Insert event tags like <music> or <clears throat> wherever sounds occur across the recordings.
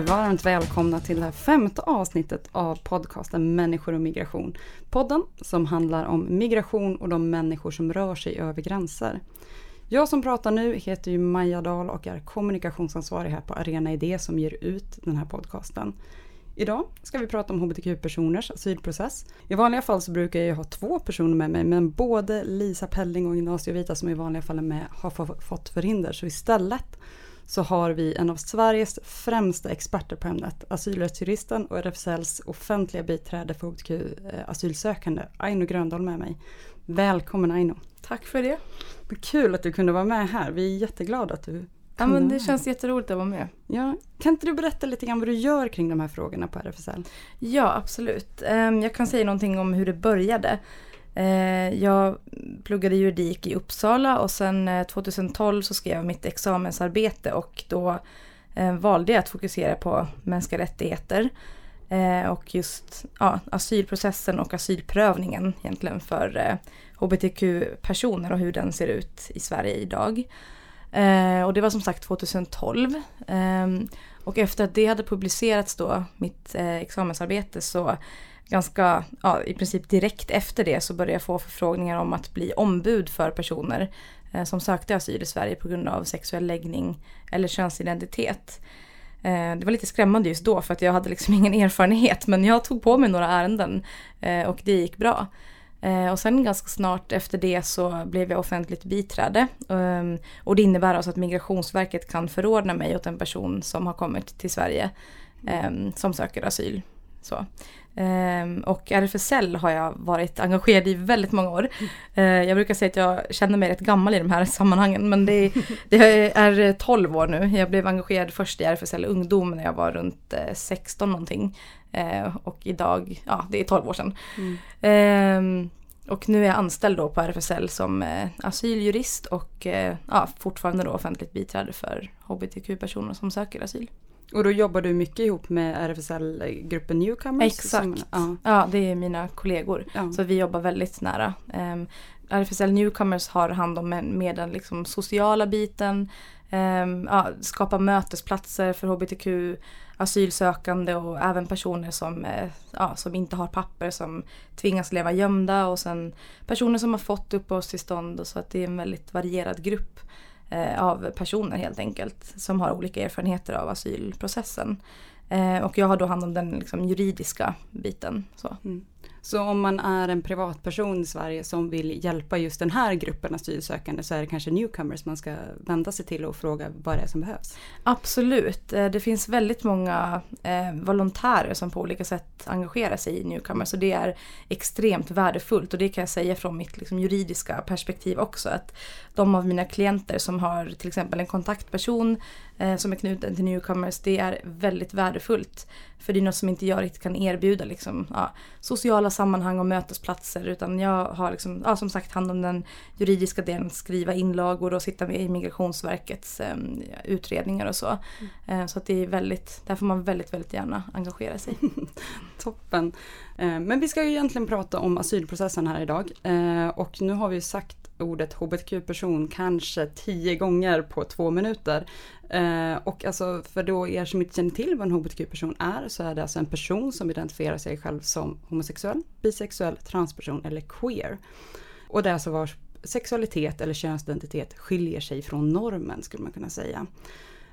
varmt välkomna till det här femte avsnittet av podcasten Människor och migration. Podden som handlar om migration och de människor som rör sig över gränser. Jag som pratar nu heter ju Maja Dahl och är kommunikationsansvarig här på Arena Idé som ger ut den här podcasten. Idag ska vi prata om hbtq-personers asylprocess. I vanliga fall så brukar jag ha två personer med mig men både Lisa Pelling och Ignacio Vita som i vanliga fall är med har fått förhinder så istället så har vi en av Sveriges främsta experter på ämnet, asylrättsjuristen och RFSLs offentliga biträde för hbtq-asylsökande, Aino Gröndahl med mig. Välkommen Aino! Tack för det! Kul att du kunde vara med här, vi är jätteglada att du Ja men det känns jätteroligt att vara med. Ja, kan inte du berätta lite grann vad du gör kring de här frågorna på RFSL? Ja absolut. Ehm, jag kan säga någonting om hur det började. Eh, jag pluggade juridik i Uppsala och sen eh, 2012 så skrev jag mitt examensarbete och då eh, valde jag att fokusera på mänskliga rättigheter. Och just ja, asylprocessen och asylprövningen egentligen för hbtq-personer och hur den ser ut i Sverige idag. Och det var som sagt 2012. Ehm, och efter att det hade publicerats då, mitt examensarbete, så ganska, ja, i princip direkt efter det så började jag få förfrågningar om att bli ombud för personer eh, som sökte asyl i Sverige på grund av sexuell läggning eller könsidentitet. Eh, det var lite skrämmande just då för att jag hade liksom <laughs> ingen erfarenhet men jag tog på mig några ärenden eh, och det gick bra. Och sen ganska snart efter det så blev jag offentligt biträde. Ehm, och det innebär alltså att Migrationsverket kan förordna mig åt en person som har kommit till Sverige ehm, som söker asyl. Så. Um, och RFSL har jag varit engagerad i väldigt många år. Uh, jag brukar säga att jag känner mig rätt gammal i de här <laughs> sammanhangen men det, det är 12 år nu. Jag blev engagerad först i RFSL Ungdom när jag var runt 16 eh, någonting. Uh, och idag, ja det är 12 år sedan. Mm. Och nu är jag anställd då på RFSL som eh, asyljurist och eh, ja, fortfarande då offentligt biträde för hbtq-personer som söker asyl. Och då jobbar du mycket ihop med RFSL-gruppen Newcomers? Exakt, som, ja. ja. det är mina kollegor. Ja. Så vi jobbar väldigt nära. Um, RFSL Newcomers har hand om med den liksom sociala biten, um, ja, skapa mötesplatser för hbtq asylsökande och även personer som, ja, som inte har papper som tvingas leva gömda och sen personer som har fått uppehållstillstånd och så att det är en väldigt varierad grupp Eh, av personer helt enkelt som har olika erfarenheter av asylprocessen. Eh, och jag har då hand om den liksom, juridiska biten. Så. Mm. Så om man är en privatperson i Sverige som vill hjälpa just den här gruppen asylsökande så är det kanske newcomers man ska vända sig till och fråga vad det är som behövs? Absolut. Eh, det finns väldigt många eh, volontärer som på olika sätt engagerar sig i newcomers och det är extremt värdefullt och det kan jag säga från mitt liksom, juridiska perspektiv också. Att de av mina klienter som har till exempel en kontaktperson som är knuten till newcomers det är väldigt värdefullt. För det är något som inte jag riktigt kan erbjuda liksom, ja, sociala sammanhang och mötesplatser utan jag har liksom, ja, som sagt hand om den juridiska delen, skriva inlagor och sitta med i Migrationsverkets eh, utredningar och så. Mm. Eh, så att det är väldigt, där får man väldigt, väldigt gärna engagera sig. <laughs> Toppen. Eh, men vi ska ju egentligen prata om asylprocessen här idag eh, och nu har vi sagt ordet hbtq-person kanske tio gånger på två minuter. Eh, och alltså för då er som inte känner till vad en hbtq-person är så är det alltså en person som identifierar sig själv som homosexuell, bisexuell, transperson eller queer. Och det är alltså vars sexualitet eller könsidentitet skiljer sig från normen skulle man kunna säga.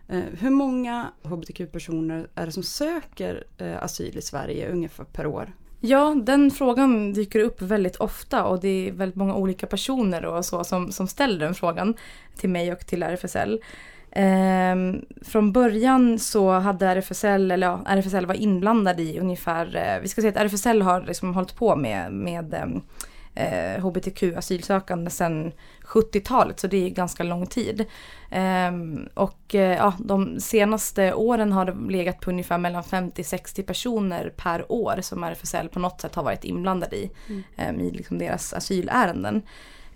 Eh, hur många hbtq-personer är det som söker eh, asyl i Sverige ungefär per år? Ja, den frågan dyker upp väldigt ofta och det är väldigt många olika personer och så som, som ställer den frågan till mig och till RFSL. Ehm, från början så hade RFSL, eller ja, RFSL var inblandad i ungefär, eh, vi ska säga att RFSL har liksom hållit på med, med ehm, eh, hbtq-asylsökande sedan 70-talet, så det är ganska lång tid. Um, och uh, ja, de senaste åren har det legat på ungefär mellan 50-60 personer per år som RFSL på något sätt har varit inblandad i, mm. um, i liksom deras asylärenden.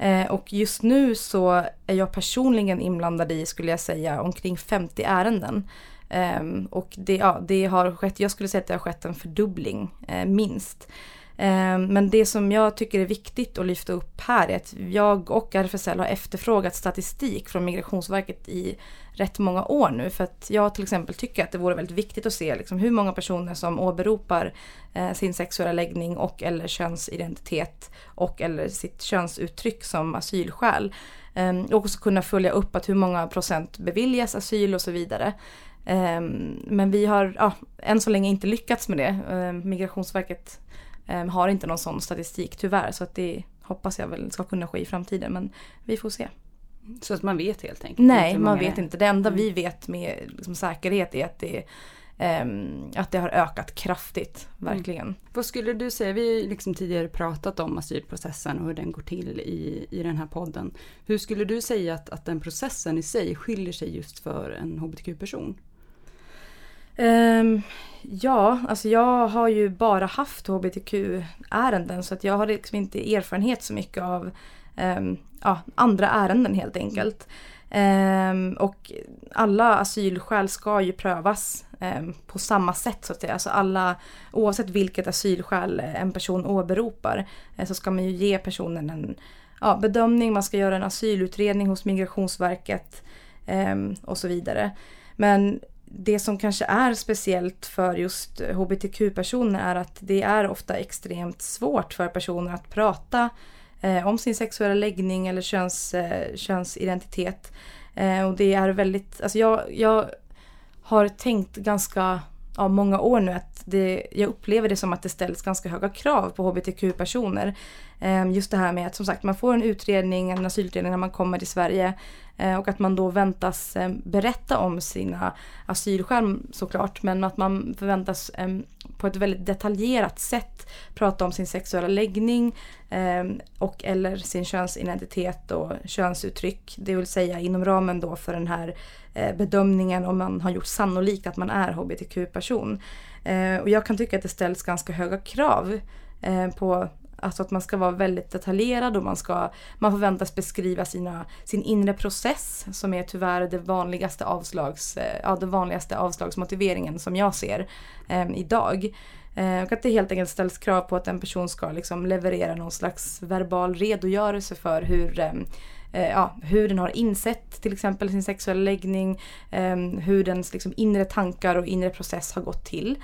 Uh, och just nu så är jag personligen inblandad i, skulle jag säga, omkring 50 ärenden. Um, och det, ja, det har skett, jag skulle säga att det har skett en fördubbling, uh, minst. Eh, men det som jag tycker är viktigt att lyfta upp här är att jag och RFSL har efterfrågat statistik från Migrationsverket i rätt många år nu. För att jag till exempel tycker att det vore väldigt viktigt att se liksom hur många personer som åberopar eh, sin sexuella läggning och eller könsidentitet och eller sitt könsuttryck som asylskäl. Ehm, och också kunna följa upp att hur många procent beviljas asyl och så vidare. Ehm, men vi har ja, än så länge inte lyckats med det. Ehm, Migrationsverket har inte någon sån statistik tyvärr så att det hoppas jag väl ska kunna ske i framtiden men vi får se. Så att man vet helt enkelt? Nej, man vet inte. Det enda mm. vi vet med liksom, säkerhet är att det, um, att det har ökat kraftigt, mm. verkligen. Mm. Vad skulle du säga, vi har liksom tidigare pratat om asylprocessen och hur den går till i, i den här podden. Hur skulle du säga att, att den processen i sig skiljer sig just för en hbtq-person? Um, ja, alltså jag har ju bara haft hbtq-ärenden så att jag har liksom inte erfarenhet så mycket av um, ja, andra ärenden helt enkelt. Um, och alla asylskäl ska ju prövas um, på samma sätt så att säga. Alltså alla, oavsett vilket asylskäl en person åberopar uh, så ska man ju ge personen en ja, bedömning, man ska göra en asylutredning hos Migrationsverket um, och så vidare. Men det som kanske är speciellt för just hbtq-personer är att det är ofta extremt svårt för personer att prata eh, om sin sexuella läggning eller köns, eh, könsidentitet. Eh, och det är väldigt, alltså jag, jag har tänkt ganska ja, många år nu att det, jag upplever det som att det ställs ganska höga krav på hbtq-personer. Ehm, just det här med att som sagt man får en utredning, en asylutredning när man kommer till Sverige eh, och att man då väntas ehm, berätta om sina asylskäl såklart men att man förväntas ehm, på ett väldigt detaljerat sätt prata om sin sexuella läggning och eller sin könsidentitet och könsuttryck. Det vill säga inom ramen då för den här eh, bedömningen om man har gjort sannolikt att man är hbtq-person. Eh, och jag kan tycka att det ställs ganska höga krav på Alltså att man ska vara väldigt detaljerad och man, ska, man förväntas beskriva sina, sin inre process som är tyvärr det vanligaste, avslags, eh, ja, det vanligaste avslagsmotiveringen som jag ser eh, idag. Eh, och att det helt enkelt ställs krav på att en person ska liksom leverera någon slags verbal redogörelse för hur ehm, eh, ja, hur den har insett till exempel sin sexuella läggning, ehm, hur dens liksom, inre tankar och inre process har gått till.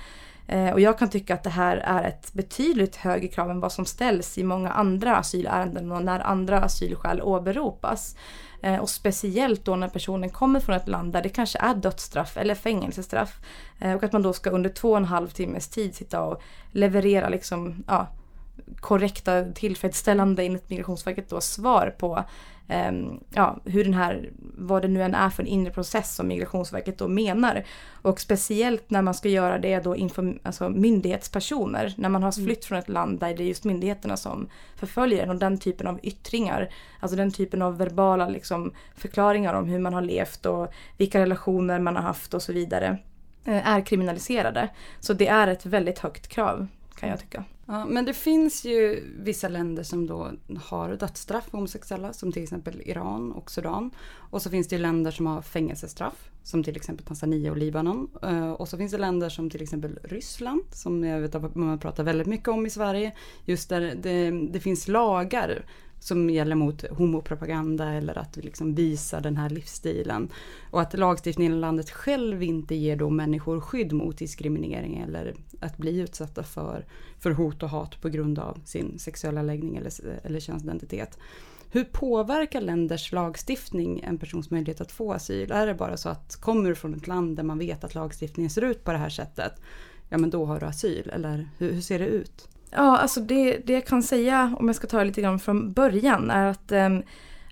Eh, och jag kan tycka att det här är ett betydligt högre krav än vad som ställs i många andra asylärenden och när andra asylskäl åberopas. Eh, och speciellt då när personen kommer från ett land där det kanske är dödsstraff eller fängelsestraff. Eh, och att man då ska under två och en halv timmes tid sitta och leverera liksom, ja, korrekta, tillfredsställande enligt Migrationsverket då svar på um, ja, hur den här, vad det nu än är för en inre process som Migrationsverket då menar. Och speciellt när man ska göra det då inför alltså myndighetspersoner, när man har mm. flytt från ett land där det är just myndigheterna som förföljer en och den typen av yttringar, alltså den typen av verbala liksom, förklaringar om hur man har levt och vilka relationer man har haft och så vidare eh, är kriminaliserade. Så det är ett väldigt högt krav kan jag tycka. Ja, men det finns ju vissa länder som då har dödsstraff för homosexuella som till exempel Iran och Sudan. Och så finns det länder som har fängelsestraff som till exempel Tanzania och Libanon. Eh, och så finns det länder som till exempel Ryssland som jag vet att man pratar väldigt mycket om i Sverige. Just där det, det finns lagar som gäller mot homopropaganda eller att liksom visa den här livsstilen. Och att lagstiftningen i landet själv inte ger då människor skydd mot diskriminering eller att bli utsatta för, för hot och hat på grund av sin sexuella läggning eller, eller könsidentitet. Hur påverkar länders lagstiftning en persons möjlighet att få asyl? Är det bara så att kommer du från ett land där man vet att lagstiftningen ser ut på det här sättet, ja men då har du asyl, eller hur, hur ser det ut? Ja, alltså det, det jag kan säga, om jag ska ta det lite grann från början, är att um,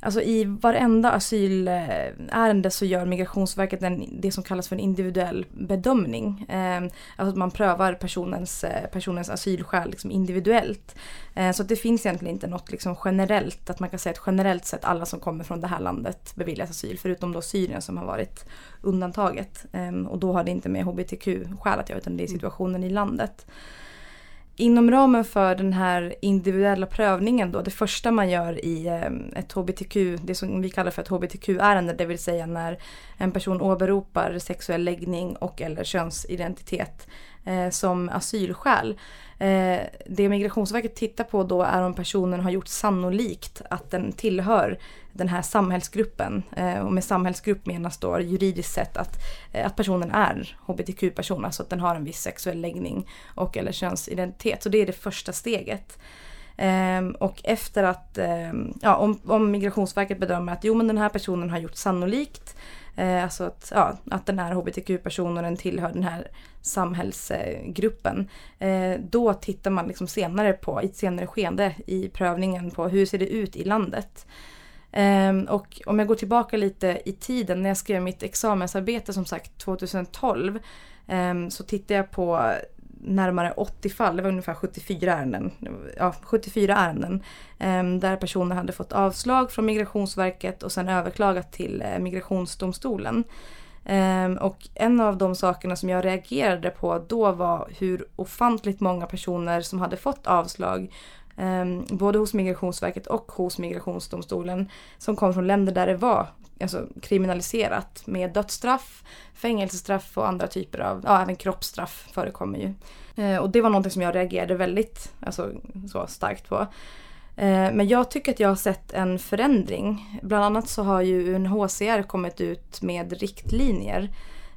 Alltså i varenda asylärende så gör Migrationsverket en, det som kallas för en individuell bedömning. Eh, alltså att man prövar personens, eh, personens asylskäl liksom individuellt. Eh, så det finns egentligen inte något liksom generellt, att man kan säga att generellt sett alla som kommer från det här landet beviljas asyl, förutom då Syrien som har varit undantaget. Eh, och då har det inte med hbtq-skäl att göra, utan det är situationen i landet. Inom ramen för den här individuella prövningen då, det första man gör i eh, ett hbtq, det som vi kallar för ett hbtq-ärende, det vill säga när en person åberopar sexuell läggning och eller könsidentitet eh, som asylskäl. Eh, det Migrationsverket tittar på då är om personen har gjort sannolikt att den tillhör den här samhällsgruppen. Eh, och med samhällsgrupp menas då juridiskt sett att, eh, att personen är hbtq-person, alltså att den har en viss sexuell läggning och eller könsidentitet. Så det är det första steget. Ehm, och efter att, ehm, ja, om, om Migrationsverket bedömer att jo men den här personen har gjort sannolikt, eh, alltså att, ja, att den här hbtq-personen den tillhör den här samhällsgruppen, då tittar man liksom senare på, i ett senare skede i prövningen på hur ser det ut i landet. Ehm, och om jag går tillbaka lite i tiden när jag skrev mitt examensarbete som sagt 2012 ehm, så tittade jag på närmare 80 fall, det var ungefär 74 ärenden, ja, 74 ärenden ehm, där personer hade fått avslag från Migrationsverket och sen överklagat till eh, Migrationsdomstolen. Och en av de sakerna som jag reagerade på då var hur ofantligt många personer som hade fått avslag Ehm, både hos Migrationsverket och hos Migrationsdomstolen som kom från länder där det var alltså, kriminaliserat med dödsstraff, fängelsestraff och andra typer av, ja även kroppsstraff förekommer ju. Ehm, och det var någonting som jag reagerade väldigt alltså, så starkt på. Ehm, men jag tycker att jag har sett en förändring. Bland annat så har ju UNHCR kommit ut med riktlinjer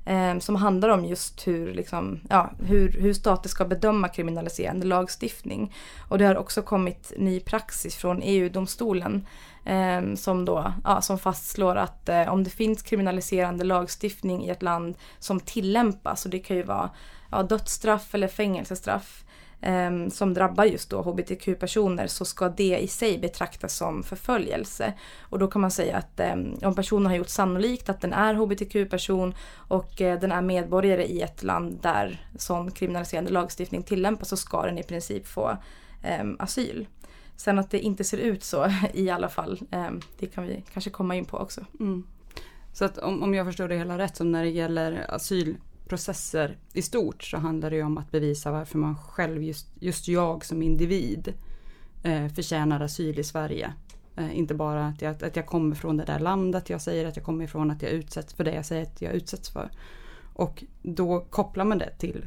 eh, som handlar om just hur, liksom, ja, hur, hur stater ska bedöma kriminaliserande lagstiftning. Och det har också kommit ny praxis från EU-domstolen eh, som, då, ja, som fastslår att eh, om det finns kriminaliserande lagstiftning i ett land som tillämpas, och det kan ju vara ja, dödsstraff eller fängelsestraff, eh, som drabbar just då hbtq-personer så ska det i sig betraktas som förföljelse. Och då kan man säga att eh, om personen har gjort sannolikt att den är hbtq-person och eh, den är medborgare i ett land där sån kriminaliserande lagstiftning tillämpas så ska den i princip få ehm, asyl. Sen att det inte ser ut så <laughs> i alla fall, ehm, det kan vi kanske komma in på också. Mm. Så att om, om jag förstår det hela rätt, så när det gäller asyl processer i stort så handlar det ju om att bevisa varför man själv, just, just jag som individ, eh, förtjänar asyl i Sverige. Eh, inte bara att jag, att jag kommer från det där landet jag säger att jag kommer ifrån, att jag utsätts för det jag säger att jag utsätts för. Och då kopplar man det till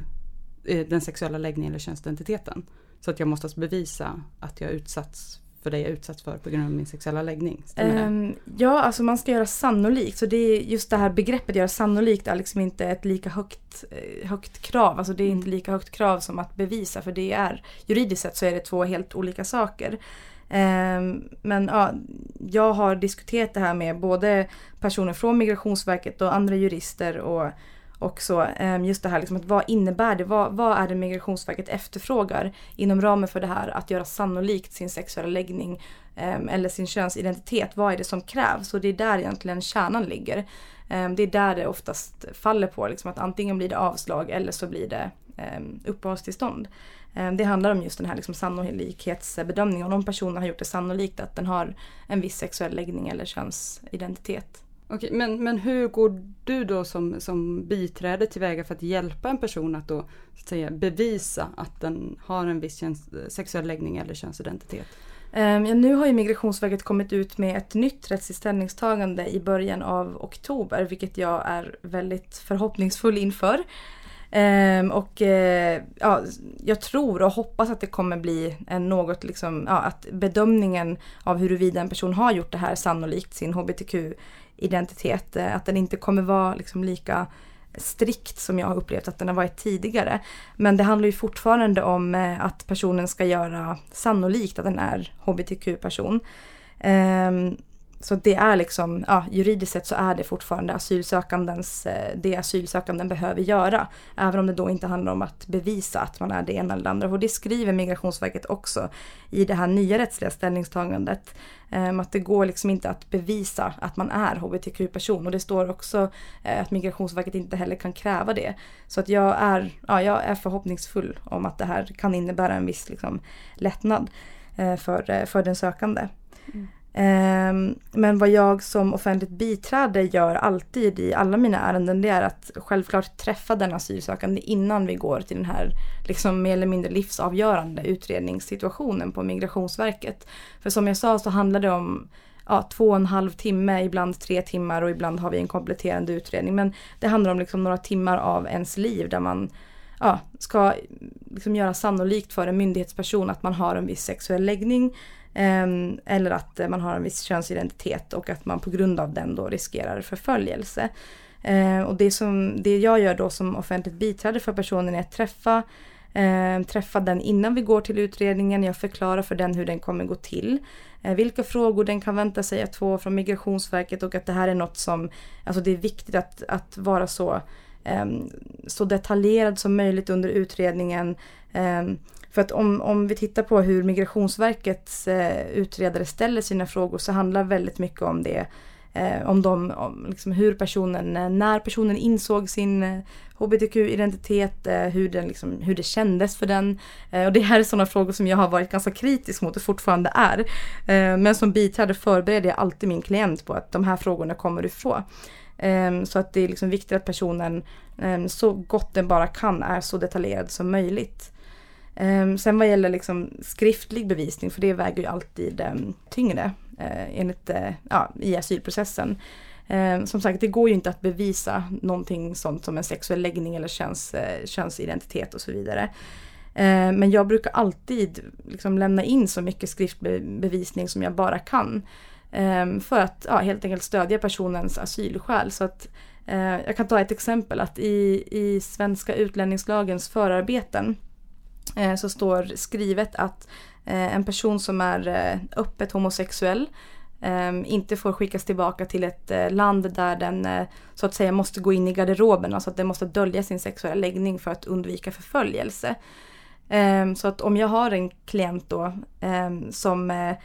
eh, den sexuella läggningen eller könsidentiteten. Så att jag måste alltså bevisa att jag utsatts för det jag utsatts för på grund av min sexuella läggning? Um, ja, alltså man ska göra sannolikt. Så det är just det här begreppet göra sannolikt är liksom inte ett lika högt, eh, högt krav. Alltså det är inte lika högt krav som att bevisa för det är juridiskt sett så är det två helt olika saker. Um, men ja, jag har diskuterat det här med både personer från Migrationsverket och andra jurister och och så ehm, just det här liksom att vad innebär det? Vad, vad är det Migrationsverket efterfrågar inom ramen för det här att göra sannolikt sin sexuella läggning ehm, eller sin könsidentitet? Vad är det som krävs? Och det är där egentligen kärnan ligger. Ehm, det är där det oftast faller på, liksom att antingen blir det avslag eller så blir det uppehållstillstånd. Det handlar om just den här liksom sannolikhetsbedömningen. Om personen har gjort det sannolikt att den har en viss sexuell läggning eller könsidentitet. Okej, men, men hur går du då som, som biträde tillväga för att hjälpa en person att då så att säga, bevisa att den har en viss köns, sexuell läggning eller könsidentitet? Um, ja, nu har ju Migrationsverket kommit ut med ett nytt rättsligt ställningstagande i början av oktober, vilket jag är väldigt förhoppningsfull inför. Um, och uh, ja, jag tror och hoppas att det kommer bli en något liksom, ja, att bedömningen av huruvida en person har gjort det här sannolikt sin hbtq identitet. Eh, att den inte kommer vara liksom lika strikt som jag har upplevt att den har varit tidigare. Men det handlar ju fortfarande om eh, att personen ska göra sannolikt att den är hbtq-person. Ehm, så det är liksom, ja, juridiskt sett så är det fortfarande asylsökandens, eh, det asylsökanden behöver göra. Även om det då inte handlar om att bevisa att man är det ena eller det andra. Och det skriver Migrationsverket också i det här nya rättsliga ställningstagandet. Ehm, att det går liksom inte att bevisa att man är hbtq-person. Och det står också eh, att Migrationsverket inte heller kan kräva det. Så att jag är, ja, jag är förhoppningsfull om att det här kan innebära en viss liksom, lättnad eh, för, för den sökande. Mm. Ehm, men vad jag som offentligt biträde gör alltid i alla mina ärenden det är att självklart träffa den asylsökande innan vi går till den här liksom mer eller mindre livsavgörande utredningssituationen på Migrationsverket. För som jag sa så handlar det om ja, två och en halv timme, ibland tre timmar och ibland har vi en kompletterande utredning. Men det handlar om liksom några timmar av ens liv där man ja, ska liksom göra sannolikt för en myndighetsperson att man har en viss sexuell läggning Ehm, eller att man har en viss könsidentitet och att man på grund av den då riskerar förföljelse. Ehm, och det, som, det jag gör då som offentligt biträde för personen är att träffa Eh, träffa den innan vi går till utredningen. Jag förklarar för den hur den kommer gå till. Eh, vilka frågor den kan vänta sig att få från Migrationsverket och att det här är något som, alltså det är viktigt att, att vara så, eh, så detaljerad som möjligt under utredningen. Ehm, för att om, om vi tittar på hur Migrationsverkets eh, utredare ställer sina frågor så handlar väldigt mycket om det eh, om, de, om liksom hur personen, eh, när personen insåg sin eh, hbtq-identitet, eh, hur, den, liksom, hur det kändes för den. Eh, och det här är sådana frågor som jag har varit ganska kritisk mot och fortfarande är. Eh, men som biträde förbereder jag alltid min klient på att de här frågorna kommer du få. Ehm, så att det är liksom viktigt att personen ehm, så gott den bara kan är så detaljerad som möjligt. Ehm, sen vad gäller liksom skriftlig bevisning, för det väger ju alltid ehm, tyngre eh, enligt, eh, ja, i asylprocessen. Eh, som sagt, det går ju inte att bevisa någonting sånt som en sexuell läggning eller köns, eh, könsidentitet och så vidare. Eh, men jag brukar alltid liksom lämna in så mycket skriftbevisning som jag bara kan. Eh, för att ja, helt enkelt stödja personens asylskäl. Så att, eh, jag kan ta ett exempel att i, i svenska utlänningslagens förarbeten Eh, så står skrivet att Eh, en person som är eh, öppet homosexuell ehm, inte får skickas tillbaka till ett eh, land där den eh, så att säga måste gå in i garderoben, alltså att den måste dölja sin sexuella läggning för att undvika förföljelse. Ehm, så att om jag har en klient då ehm, som eh,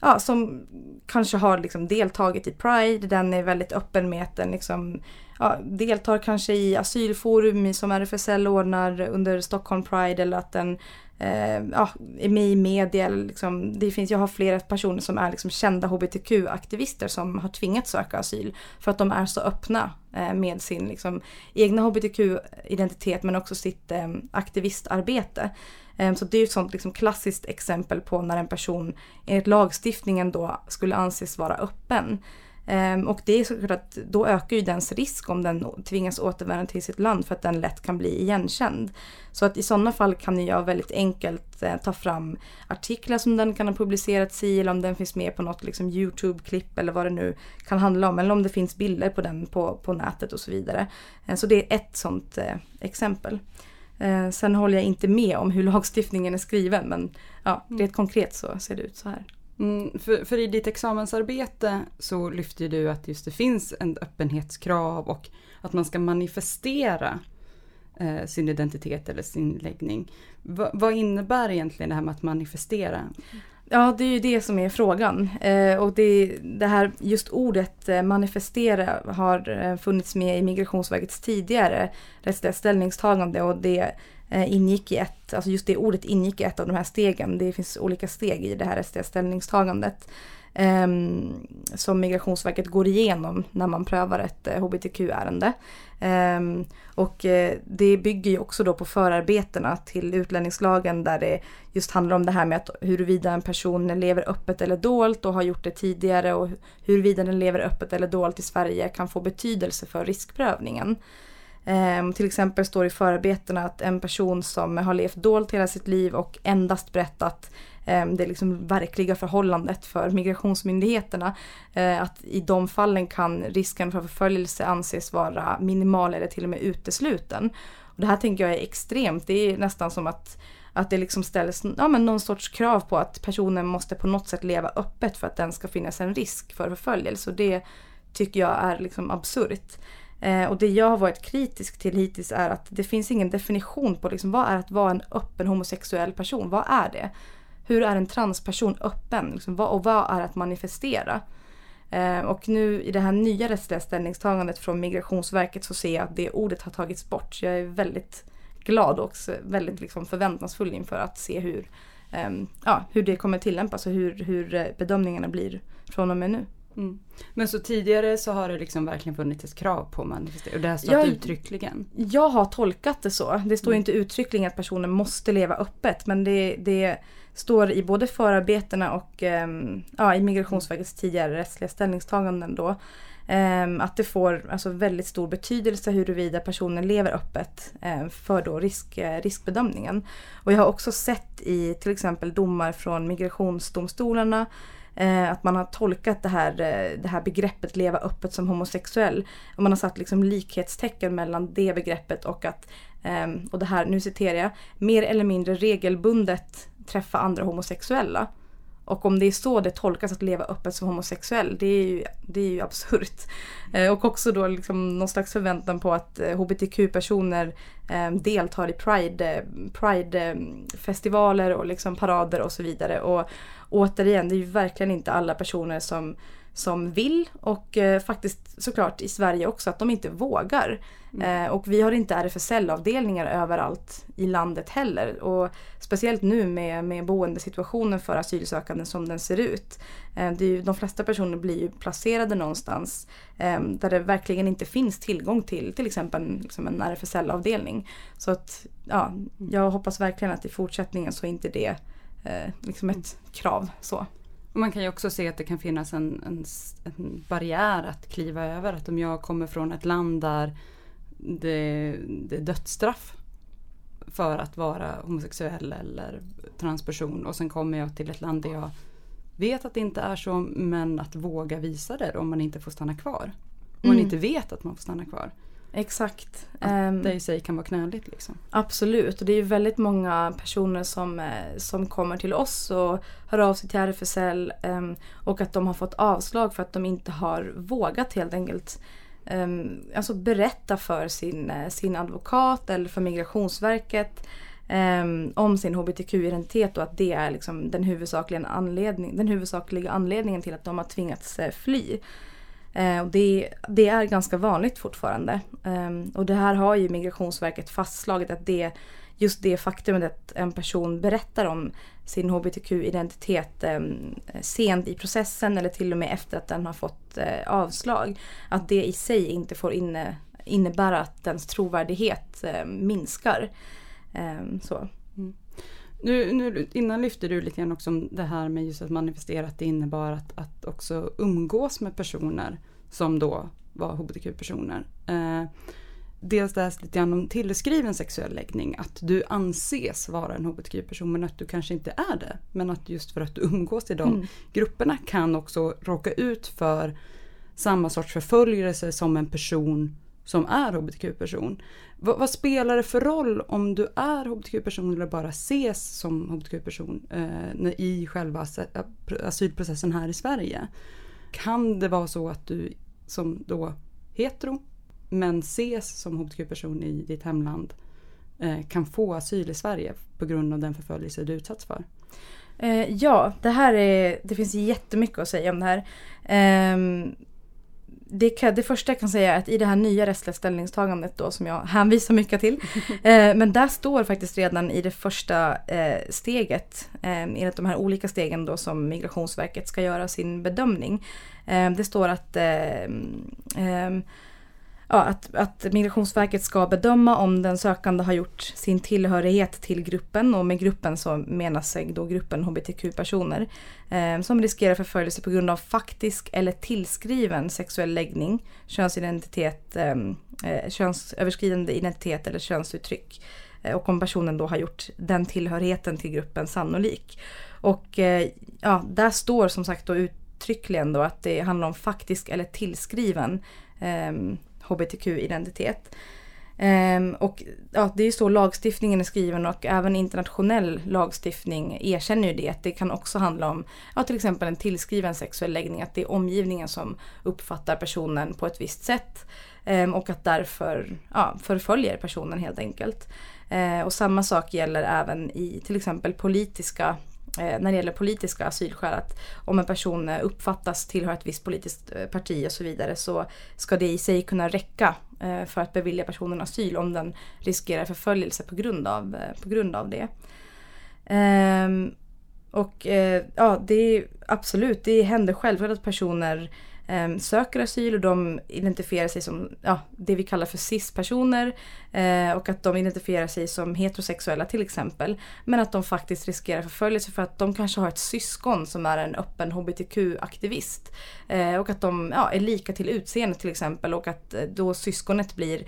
ja, som kanske har liksom deltagit i Pride, den är väldigt öppen med att den liksom, ja, deltar kanske i asylforum som RFSL ordnar under Stockholm Pride eller att den eh, ja, är med i media. Liksom, det finns, jag har flera personer som är liksom kända hbtq-aktivister som har tvingats söka asyl för att de är så öppna eh, med sin liksom, egna hbtq-identitet men också sitt eh, aktivistarbete. Ehm, så det är ett sånt liksom, klassiskt exempel på när en person enligt lagstiftningen då skulle anses vara öppen. Ehm, och det är såklart att då ökar ju dens risk om den tvingas återvända till sitt land för att den lätt kan bli igenkänd. Så att i sådana fall kan jag väldigt enkelt eh, ta fram artiklar som den kan ha publicerats i eller om den finns med på något liksom, YouTube-klipp eller vad det nu kan handla om. Eller om det finns bilder på den på, på nätet och så vidare. Ehm, så det är ett sådant eh, exempel. Eh, sen håller jag inte med om hur <laughs> lagstiftningen är skriven men ja, rent mm. konkret så ser det ut så här. Mm, för, för, i ditt examensarbete så lyfter du att just det finns en öppenhetskrav och att man ska manifestera eh, sin identitet eller sin läggning. Va, vad innebär egentligen det här med att manifestera? Ja, det är ju det som är frågan. Eh, och det, det, här, just ordet eh, manifestera har eh, funnits med i Migrationsverkets tidigare rättsliga ställningstagande och det Eh, ingick i ett, alltså just det ordet ingick i ett av de här stegen. Det finns olika steg i det här rättsliga ställningstagandet. Ehm, som Migrationsverket går igenom när man prövar ett eh, hbtq-ärende. Ehm, och eh, det bygger ju också då på förarbetena till utlänningslagen där det just handlar om det här med att huruvida en person lever öppet eller dolt och har gjort det tidigare och huruvida den lever öppet eller dolt i Sverige kan få betydelse för riskprövningen. Ehm, till exempel står i förarbetena att en person som har levt dolt hela sitt liv och endast berättat Ehm, det liksom verkliga förhållandet för migrationsmyndigheterna. Ehm, att i de fallen kan risken för förföljelse anses vara minimal eller till och med utesluten. Och det här tänker jag är extremt. Det är nästan som att att det liksom ställs ja, men någon sorts krav på att personen måste på något sätt leva öppet för att den ska finnas en risk för förföljelse. Och det tycker jag är liksom absurt. Eh, och det jag har varit kritisk till hittills är att det finns ingen definition på liksom, vad är att vara en öppen homosexuell person. Vad är det? Hur är en transperson öppen? Liksom, vad, och vad är att manifestera? Eh, och nu i det här nya rättsliga ställningstagandet från Migrationsverket så ser jag att det ordet har tagits bort. Jag är väldigt glad och väldigt liksom, förväntansfull inför att se hur, eh, ja, hur det kommer tillämpas och hur, hur bedömningarna blir från och med nu. Mm. Men så tidigare så har det liksom verkligen funnits ett krav på manifestering och det har stått jag, uttryckligen? Jag har tolkat det så. Det står mm. inte uttryckligen att personen måste leva öppet men det, det står i både förarbetena och ehm, ja, i Migrationsverkets tidigare rättsliga ställningstaganden då ehm, att det får alltså, väldigt stor betydelse huruvida personen lever öppet ehm, för då risk, eh, riskbedömningen. Och jag har också sett i till exempel domar från migrationsdomstolarna eh, att man har tolkat det här, eh, det här begreppet leva öppet som homosexuell. Och man har satt liksom likhetstecken mellan det begreppet och att, och det här, nu citerar jag, mer eller mindre regelbundet träffa andra homosexuella. Och om det är så det tolkas att leva öppet som homosexuell, det är ju, det är ju absurt. Eh, och också då liksom någon slags förväntan på att eh, hbtq-personer eh, deltar i pride, pride och liksom parader och så vidare. Och återigen, det är ju verkligen inte alla personer som som vill och eh, faktiskt såklart i Sverige också att de inte vågar. Mm. Eh, och vi har inte RFSL-avdelningar överallt i landet heller. Och speciellt nu med, med boendesituationen för asylsökande som den ser ut. Eh, det är ju, de flesta personer blir ju placerade någonstans där det verkligen inte finns tillgång till till exempel liksom en RFSL-avdelning. Så att ja, mm. jag hoppas verkligen att i fortsättningen så är inte det liksom ett krav. så. Och man kan ju också se att det kan finnas en, en, en, barriär att kliva över. Att om jag kommer från ett land där det, det är dödsstraff för att vara homosexuell eller transperson och sen kommer jag till ett land där jag vet att det inte är så men att våga visa det om man inte får stanna kvar. Om man mm. inte vet att man får stanna kvar. Exakt. Att ehm, det i sig kan vara knöligt. Liksom. Absolut. Och det är väldigt många personer som, eh, som kommer till oss och hör av sig till RFSL um, och att de har fått avslag för att de inte har vågat helt enkelt um, alltså berätta för sin, eh, sin advokat eller för Migrationsverket om sin hbtq-identitet och att det är liksom den, huvudsakliga anledning, den huvudsakliga anledningen till att de har tvingats eh, fly. Eh, och det, det, är ganska vanligt fortfarande. Eh, och det här har ju Migrationsverket fastslagit att det just det faktumet att en person berättar om sin hbtq-identitet eh, sent i processen eller till och med efter att den har fått eh, avslag. Att det i sig inte får inne, innebära att dens trovärdighet eh, minskar. Ehm, så. Nu, nu, innan lyfte du lite grann också om det här med just att manifestera att det innebar att, att också umgås med personer som då var hbtq-personer. Eh, dels läst lite grann om tillskriven sexuell läggning, att du anses vara en hbtq-person men att du kanske inte är det. Men att just för att du umgås i de mm. grupperna kan också råka ut för samma sorts förföljelse som en person som är hbtq-person. Vad, vad, spelar det för roll om du är hbtq-person eller bara ses som hbtq-person eh, i själva asylprocessen här i Sverige? Kan det vara så att du som då hetero men ses som hbtq-person i ditt hemland eh, kan få asyl i Sverige på grund av den förföljelse du utsatts för? Eh, ja, det här är, det finns jättemycket att säga om det här. Ehm, det, kan, det första jag kan säga är att i det här nya rättsliga ställningstagandet då som jag hänvisar mycket till. <laughs> eh, men där står faktiskt redan i det första eh, steget, eh, enligt de här olika stegen då som Migrationsverket ska göra sin bedömning. Eh, det står att eh, eh, ja, att, att Migrationsverket ska bedöma om den sökande har gjort sin tillhörighet till gruppen och med gruppen så menas då gruppen hbtq-personer eh, som riskerar förföljelse på grund av faktisk eller tillskriven sexuell läggning, könsidentitet, eh, eh, könsöverskridande identitet eller könsuttryck. Eh, och om personen då har gjort den tillhörigheten till gruppen sannolik. Och eh, ja, där står som sagt då uttryckligen då att det handlar om faktisk eller tillskriven ehm, hbtq-identitet. Um, och ja, det är ju så lagstiftningen är skriven och även internationell lagstiftning erkänner ju det. Att det kan också handla om ja, till exempel en tillskriven sexuell läggning. Att det är omgivningen som uppfattar personen på ett visst sätt. Um, och att därför ja, förföljer personen helt enkelt. Uh, och samma sak gäller även i till exempel politiska Eh, när det gäller politiska asylskäl att om en person eh, uppfattas tillhöra ett visst politiskt eh, parti och så vidare så ska det i sig kunna räcka för att bevilja personen asyl om den riskerar förföljelse på grund av, på grund av det. Ehm, och ja, det är absolut, det händer självklart att personer eh, söker asyl och de identifierar sig som ja, det vi kallar för cis-personer eh, och att de identifierar sig som heterosexuella till exempel. Men att de faktiskt riskerar förföljelse för att de kanske har ett syskon som är en öppen hbtq-aktivist. Eh, och att de ja, är lika till utseende till exempel och att eh, då syskonet blir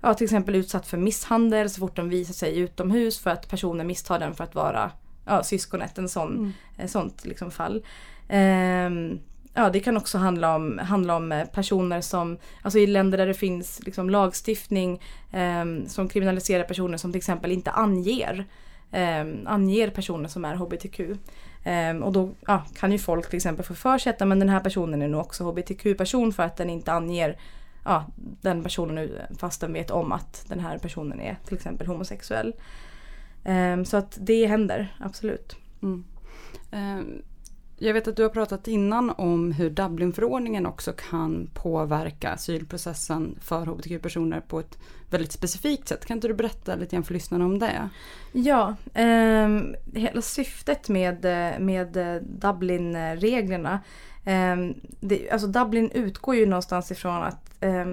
ja, till exempel utsatt för misshandel så fort de visar sig utomhus för att personen misstar den för att vara ja, syskonet. En sån, mm. ett sånt liksom fall. Um, ja, det kan också handla om, handla om eh, personer som, alltså i länder där det finns liksom lagstiftning eh, som kriminaliserar personer som till exempel inte anger, eh, anger personer som är hbtq. Um, ehm, och då ja, kan ju folk till exempel få för sig att men den här personen är nog också hbtq-person för att den inte anger ja, den personen fast den vet om att den här personen är till exempel homosexuell. Um, så att det händer, absolut. Mm. Ehm, jag vet att du har pratat innan om hur Dublinförordningen också kan påverka asylprocessen för hbtq-personer på ett väldigt specifikt sätt. Kan inte du berätta lite grann för lyssnarna om det? Ja, eh, hela syftet med, med Dublinreglerna eh, det, alltså Dublin utgår ju någonstans ifrån att eh,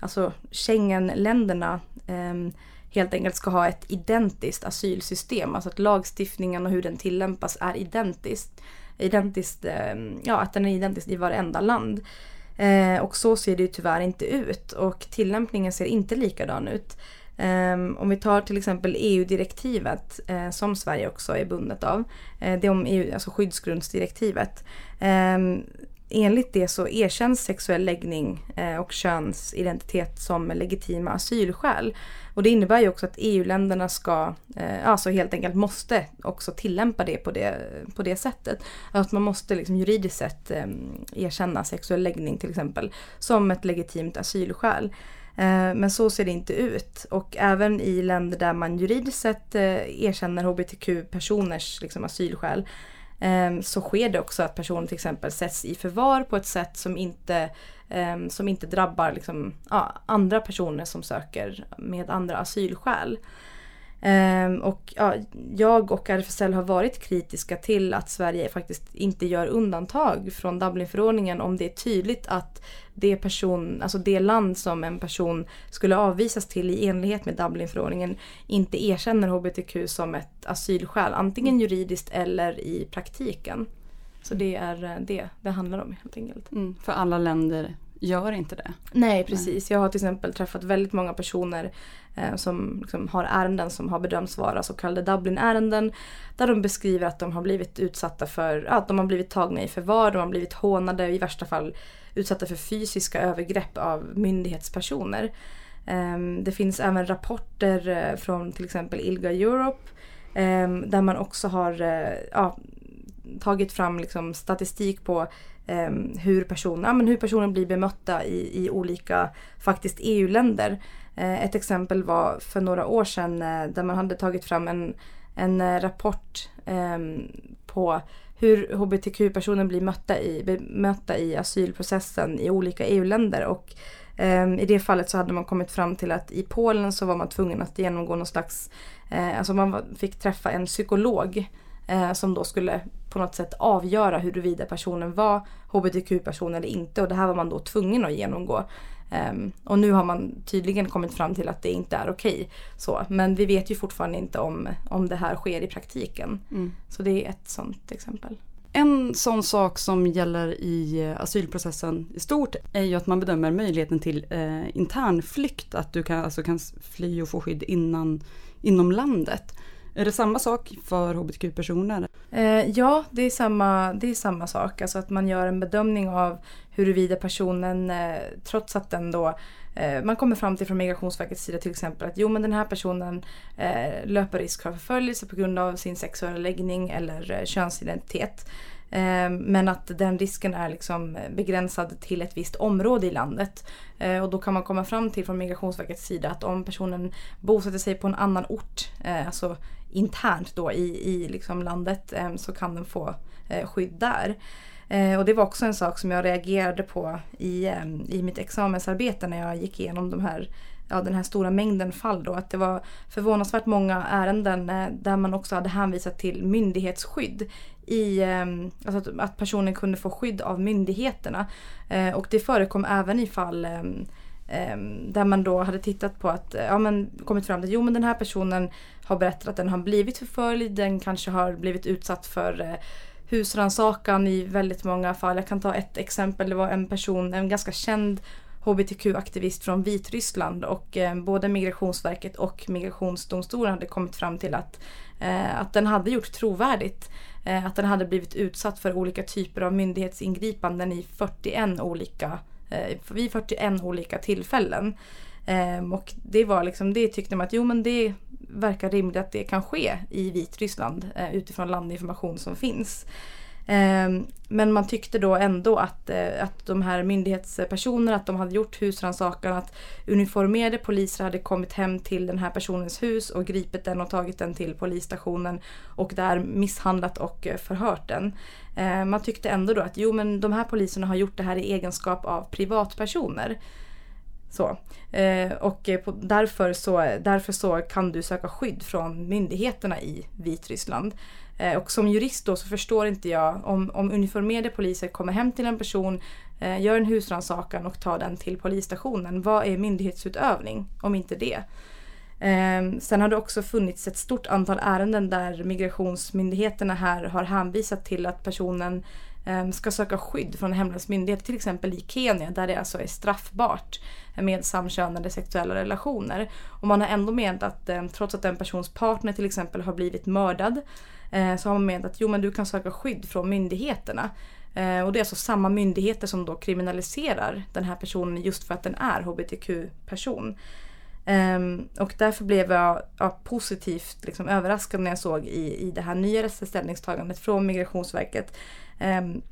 alltså Schengenländerna eh, helt enkelt ska ha ett identiskt asylsystem. Alltså att lagstiftningen och hur den tillämpas är identiskt identiskt ehm, ja, att den är identisk i varenda land. Eh, och så ser det ju tyvärr inte ut och tillämpningen ser inte likadan ut. Um, om vi tar till exempel EU-direktivet eh, som Sverige också är bundet av. Eh, det är om EU, alltså skyddsgrundsdirektivet. Um, enligt det så erkänns sexuell läggning eh, och könsidentitet som legitima asylskäl. Och det innebär ju också att EU-länderna ska, alltså helt enkelt måste också tillämpa det på det, på det sättet. Att man måste liksom juridiskt sett ehm, erkänna sexuell läggning till exempel som ett legitimt asylskäl. Eh, men så ser det inte ut. Och även i länder där man juridiskt sett erkänner hbtq-personers liksom, asylskäl Ehm, så sker det också att personer till exempel sätts i förvar på ett sätt som inte, ehm, som inte drabbar liksom, andra personer som söker med andra asylskäl. Um, och ja, jag och RFSL har varit kritiska till att Sverige faktiskt inte gör undantag från Dublinförordningen om det är tydligt att det, person, alltså det land som en person skulle avvisas till i enlighet med Dublinförordningen inte erkänner hbtq som ett asylskäl, antingen juridiskt eller i praktiken. Så det är eh, det det handlar om helt enkelt. Mm, för alla länder gör inte det. Nej precis. Jag har till exempel träffat väldigt många personer eh, som liksom har ärenden som har bedömts vara så kallade Dublin-ärenden. Där de beskriver att de har blivit utsatta för, att de har blivit tagna i förvar, de har blivit hånade, i värsta fall utsatta för fysiska övergrepp av myndighetspersoner. Eh, det finns även rapporter eh, från till exempel ILGA Europe ehm, där man också har eh, ja, tagit fram liksom statistik på eh, hur, personer, ja, men hur personer blir bemötta i, i olika faktiskt EU-länder. Eh, ett exempel var för några år sedan eh, där man hade tagit fram en, en eh, rapport ehm, på hur hbtq-personer blir mötta i, bemötta i asylprocessen i olika EU-länder. Och ehm, i det fallet så hade man kommit fram till att i Polen så var man tvungen att genomgå någon slags, eh, alltså man fick träffa en psykolog uh, som då skulle på något sätt avgöra huruvida personen var hbtq-person eller inte och det här var man då tvungen att genomgå. Um, och nu har man tydligen kommit fram till att det inte är okej. Okay, Men vi vet ju fortfarande inte om, om det här sker i praktiken. Mm. Så det är ett sånt exempel. En sån sak som gäller i eh, asylprocessen i stort är ju att man bedömer möjligheten till eh, internflykt. Att du kan, alltså kan fly och få skydd innan, inom landet. Är det samma sak för hbtq-personer? Eh, ja, det är, samma, det är samma sak. Alltså att man gör en bedömning av huruvida personen, eh, trots att den då eh, man kommer fram till från Migrationsverkets sida till exempel att jo men den här personen eh, löper risk för förföljelse på grund av sin sexuella läggning eller eh, könsidentitet. Ehm, men att den risken är liksom begränsad till ett visst område i landet. Ehm, och då kan man komma fram till från Migrationsverkets sida att om personen bosätter sig på en annan ort, eh, alltså internt då i, i liksom landet ehm, så kan den få eh, skydd där. och det var också en sak som jag reagerade på i, i mitt examensarbete när jag gick igenom de här ja, den här stora mängden fall då att det var förvånansvärt många ärenden eh, där man också hade hänvisat till myndighetsskydd. I, ehm, alltså att, att personen kunde få skydd av myndigheterna. Eh, och det förekom även i fall ehm, ehm, där man då hade tittat på att, eh, ja men kommit fram till, jo men den här personen har berättat att den har blivit förföljd, den kanske har blivit utsatt för husrannsakan i väldigt många fall. Jag kan ta ett exempel, det var en person, en ganska känd hbtq-aktivist från Vitryssland och eh, både Migrationsverket och Migrationsdomstolen hade kommit fram till att, eh, att den hade gjort trovärdigt eh, att den hade blivit utsatt för olika typer av myndighetsingripanden i 41 olika eh, vid 41 olika tillfällen. Eh, och det var liksom, det tyckte man att jo men det verkar rimligt att det kan ske i Vitryssland eh, utifrån landinformation som finns. Ehm, men man tyckte då ändå att, eh, att de här myndighetspersonerna, att de hade gjort husrannsakan, att uniformerade poliser hade kommit hem till den här personens hus och gripit den och tagit den till polisstationen och där misshandlat och eh, förhört den. Ehm, man tyckte ändå då att jo men de här poliserna har gjort det här i egenskap av privatpersoner. Så. Ehm, och därför, så, därför så kan du söka skydd från myndigheterna i Vitryssland. Eh, och som jurist då så förstår inte jag om, om uniformerade poliser kommer hem till en person, eh, gör en husrannsakan och tar den till polisstationen. Vad är myndighetsutövning om inte det? Eh, sen har det också funnits ett stort antal ärenden där migrationsmyndigheterna här har hänvisat till att personen eh, ska söka skydd från hemlandsmyndighet, till exempel i Kenya där det alltså är straffbart med samkönade sexuella relationer. Och man har ändå menat att eh, trots att en persons partner till exempel har blivit mördad Eh, Eh, så har man menat att jo men du kan söka skydd från myndigheterna. Eh, och det är alltså samma myndigheter som då kriminaliserar den här personen just för att den är hbtq-person. Ehm, och därför blev jag ja, positivt liksom, överraskad när jag såg i, i det här nya ställningstagandet från Migrationsverket ehm,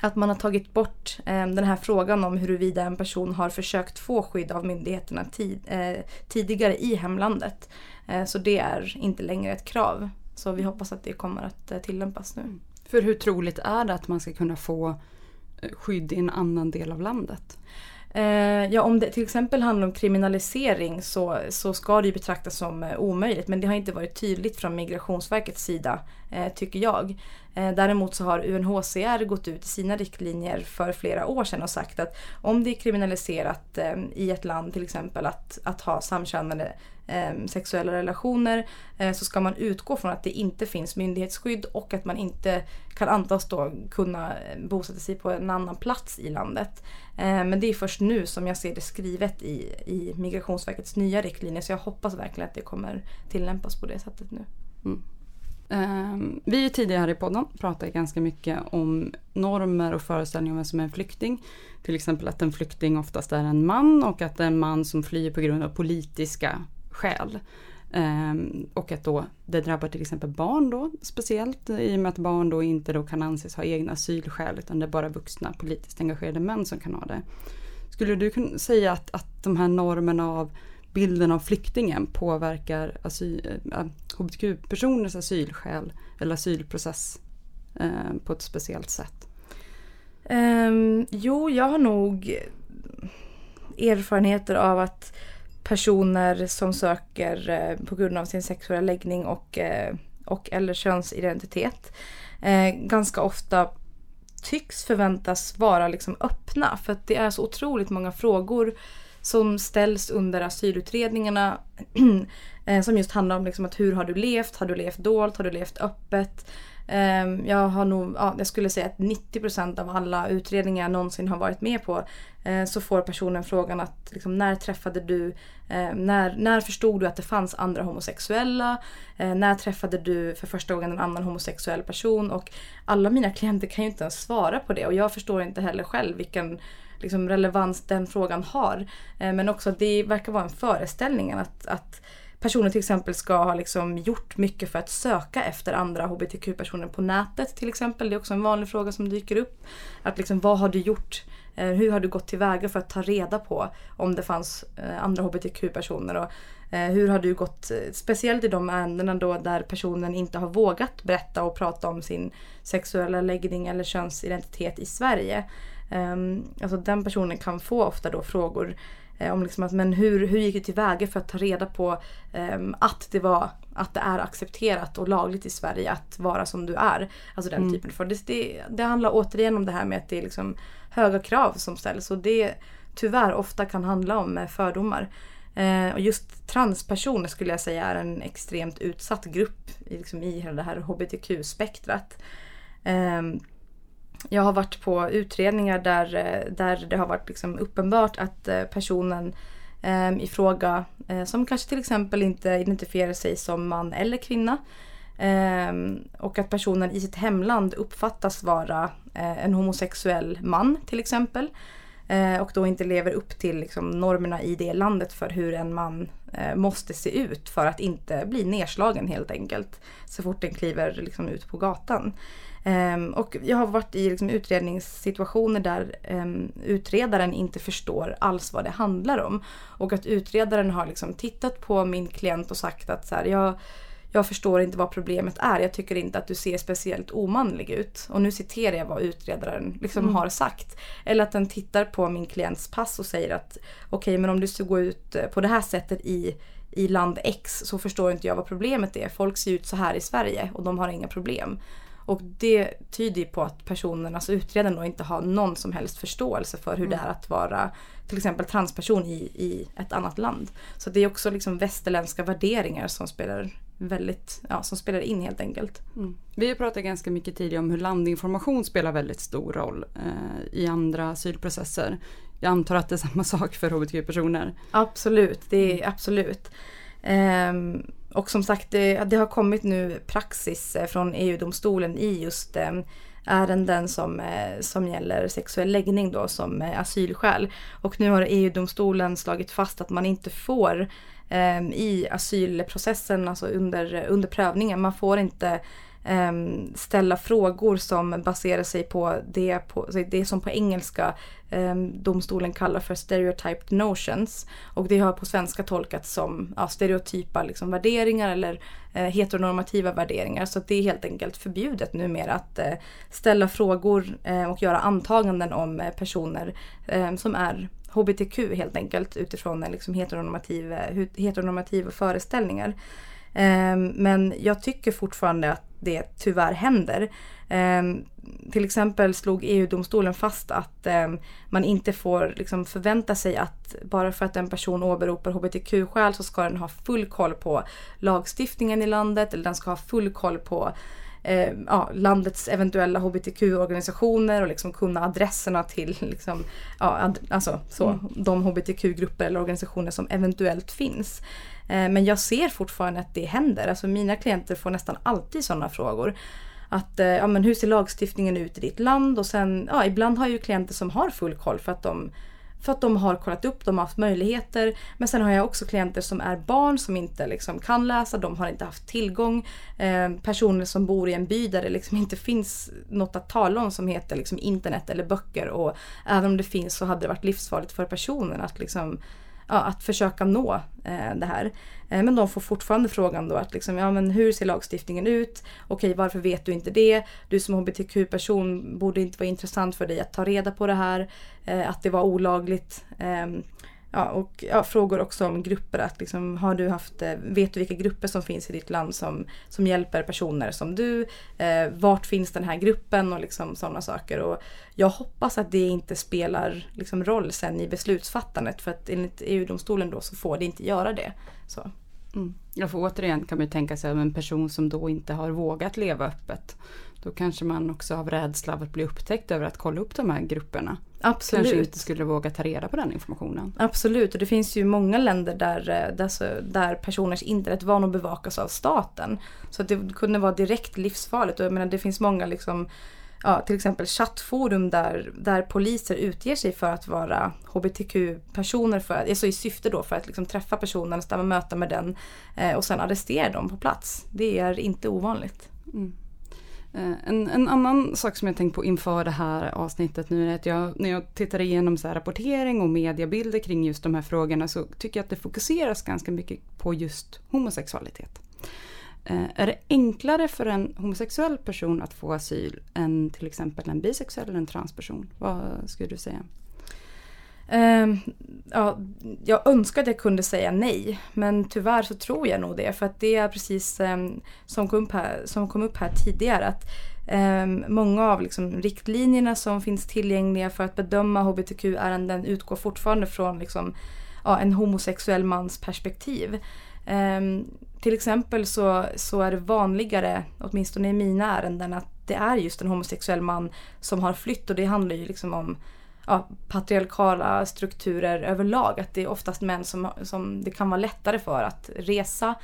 att man har tagit bort ehm, den här frågan om huruvida en person har försökt få skydd av myndigheterna tid, eh, tidigare i hemlandet. Så det är inte längre ett krav. Så vi hoppas att det kommer att eh, tillämpas nu. För hur troligt är det att man ska kunna få eh, skydd i en annan del av landet? Eh, ja, om det till exempel handlar om kriminalisering så, så ska det ju betraktas som omöjligt. Men det har inte varit tydligt från Migrationsverkets sida, tycker jag. däremot så har UNHCR gått ut i sina riktlinjer för flera år sedan och sagt att om det är kriminaliserat i ett land till exempel att, att ha samkönade eh, sexuella relationer eh, så ska man utgå från att det inte finns myndighetsskydd och att man inte kan antas då kunna eh, bosätta sig på en annan plats i landet. Eh, men det är först nu som jag ser det skrivet i, i Migrationsverkets nya riktlinjer så jag hoppas verkligen att det kommer tillämpas på det sättet nu. Mm. Ehm, vi har tidigare här i podden pratat ganska mycket om normer och föreställningar om vem som är en flykting. Till exempel att en flykting oftast är en man och att det är en man som flyr på grund av politiska skäl. Um, ehm, och att då det drabbar till exempel barn då speciellt i och med att barn då inte då kan anses ha egna asylskäl utan det är bara vuxna politiskt engagerade män som kan ha det. Skulle du kunna säga att, att de här normerna av bilden av flyktingen påverkar asyl, äh, hbtq-personers asylskäl eller asylprocess äh, på ett speciellt sätt? Um, jo, jag har nog erfarenheter av att personer som söker eh, på grund av sin sexuella läggning och, eh, och eller könsidentitet eh, ganska ofta tycks förväntas vara liksom öppna för att det är så otroligt många frågor som ställs under asylutredningarna <clears throat> som just handlar om liksom att hur har du levt? Har du levt dolt? Har du levt öppet? Ehm, jag har nog, ja, jag skulle säga att 90% av alla utredningar jag någonsin har varit med på eh, så får personen frågan att liksom, när träffade du, ehm, när, när förstod du att det fanns andra homosexuella? Ehm, när träffade du för första gången en annan homosexuell person? Och alla mina klienter kan ju inte ens svara på det och jag förstår inte heller själv vilken liksom, relevans den frågan har. Men också att det verkar vara en föreställning att, att personer till exempel ska ha liksom gjort mycket för att söka efter andra hbtq-personer på nätet till exempel. Det är också en vanlig fråga som dyker upp. Att liksom, vad har du gjort? Eh, hur har du gått tillväga för att ta reda på om det fanns eh, andra hbtq-personer? Och, eh, hur har du gått, speciellt i de ärendena då där personen inte har vågat berätta och prata om sin sexuella läggning eller könsidentitet i Sverige. Ehm, alltså den personen kan få ofta då frågor om liksom att, men hur, hur gick du tillväga för att ta reda på eh, att det var att det är accepterat och lagligt i Sverige att vara som du är. Alltså den mm. typen av det, det, det handlar återigen om det här med att det är liksom höga krav som ställs och det tyvärr ofta kan handla om eh, fördomar. Eh, och just transpersoner skulle jag säga är en extremt utsatt grupp liksom i hela det här hbtq-spektrat. Eh, jag har varit på utredningar där, eh, där det har varit liksom uppenbart att eh, personen eh, i fråga, eh, som kanske till exempel inte identifierar sig som man eller kvinna, eh, och att personen i sitt hemland uppfattas vara eh, en homosexuell man till exempel. och då inte lever upp till liksom, normerna i det landet för hur en man måste se ut för att inte bli nedslagen helt enkelt. Så fort den kliver liksom, ut på gatan. Um, och jag har varit i liksom, utredningssituationer där um, utredaren inte förstår alls vad det handlar om. Och att utredaren har liksom, tittat på min klient och sagt att så här, jag, jag förstår inte vad problemet är. Jag tycker inte att du ser speciellt omanlig ut. Och nu citerar jag vad utredaren liksom mm. har sagt. Eller att den tittar på min klients pass och säger att okej okay, men om du ska gå ut på det här sättet i i land X så förstår inte jag vad problemet är. Folk ser ut så här i Sverige och de har inga problem. Och det tyder ju på att personen, alltså utredaren då inte har någon som helst förståelse för hur mm. det är att vara till exempel transperson i, i ett annat land. Så det är också liksom västerländska värderingar som spelar väldigt, ja, som spelar in helt enkelt. Mm. Vi har pratat ganska mycket tidigare om hur landinformation spelar väldigt stor roll eh, i andra asylprocesser. Jag antar att det är samma <laughs> sak för hbtq-personer. Absolut, det är mm. absolut. Um, och som sagt, det, det, har kommit nu praxis eh, från EU-domstolen i just eh, ärenden som, eh, som gäller sexuell läggning då som asylskäl. Och nu har EU-domstolen slagit fast att man inte får eh, i asylprocessen, alltså under, under prövningen, man får inte Ehm, ställa frågor som baserar sig på det, på, det som på engelska ehm, domstolen kallar för stereotyped notions. Och det har på svenska tolkats som ja, stereotypa liksom, värderingar eller eh, heteronormativa värderingar. Så det är helt enkelt förbjudet numera att eh, ställa frågor eh, och göra antaganden om eh, personer ehm, som är hbtq helt enkelt utifrån liksom heteronormativa, eh, heteronormativa föreställningar. Men jag tycker fortfarande att det tyvärr händer. Um, till exempel slog EU-domstolen fast att um, man inte får liksom, förvänta sig att bara för att en person åberopar hbtq-skäl så ska den ha full koll på lagstiftningen i landet eller den ska ha full koll på eh, ja, landets eventuella hbtq-organisationer och liksom kunna adresserna till liksom, ja, alltså, så, mm. de hbtq-grupper eller organisationer som eventuellt finns. Eh, men jag ser fortfarande att det händer. Alltså mina klienter får nästan alltid sådana frågor. Att, eh, ja men hur ser lagstiftningen ut i ditt land? Och sen, ja ibland har jag ju klienter som har full koll för att de för att de har kollat upp, de har haft möjligheter. Men sen har jag också klienter som är barn som inte liksom kan läsa, de har inte haft tillgång. Eh, personer som bor i en by där det liksom inte finns något att tala om som heter liksom internet eller böcker. Och även om det finns så hade det varit livsfarligt för personen att liksom ja, att försöka nå eh, det här. Eh, men de får fortfarande frågan då att liksom, ja men hur ser lagstiftningen ut? Okej, varför vet du inte det? Du som hbtq-person borde inte vara intressant för dig att ta reda på det här. Eh, att det var olagligt. Ehm, Ja, och ja, frågor också om grupper. Att liksom, har du haft, eh, vet du vilka grupper som finns i ditt land som, som hjälper personer som du? Eh, vart finns den här gruppen och liksom sådana saker. Och jag hoppas att det inte spelar liksom, roll sen i beslutsfattandet. För att enligt EU-domstolen då så får det inte göra det. Så. Mm. Ja, för återigen kan man ju tänka sig om en person som då inte har vågat leva öppet. Då kanske man också av rädsla av att bli upptäckt över att kolla upp de här grupperna. Absolut. Kanske inte skulle våga ta reda på den informationen. Absolut, och det finns ju många länder där, eh, där, där personers internetvanor bevakas av staten. Så att det kunde vara direkt livsfarligt. Och jag menar, det finns många liksom ja, till exempel chattforum där, där poliser utger sig för att vara hbtq-personer för, alltså i syfte då för att liksom träffa personen, stämma möta med den eh, och sen arrestera dem på plats. Det är inte ovanligt. Mm. Eh, en, en, annan sak som jag tänkt på inför det här avsnittet nu är att jag, när jag tittar igenom så rapportering och mediebilder kring just de här frågorna så tycker jag att det fokuseras ganska mycket på just homosexualitet. Eh, är det enklare för en homosexuell person att få asyl än till exempel en bisexuell eller en transperson? Vad skulle du säga? Ehm, ja, jag önskar att jag kunde säga nej, men tyvärr så tror jag nog det. För att det är precis um, som, kom upp här, som kom upp här tidigare. att um, Många av liksom, riktlinjerna som finns tillgängliga för att bedöma hbtq-ärenden utgår fortfarande från liksom, ja, en homosexuell mans perspektiv. till exempel så, så är det vanligare, åtminstone i mina ärenden, att det är just en homosexuell man som har flytt och det handlar ju liksom om ja, patriarkala strukturer överlag. Att det är oftast män som, som det kan vara lättare för att resa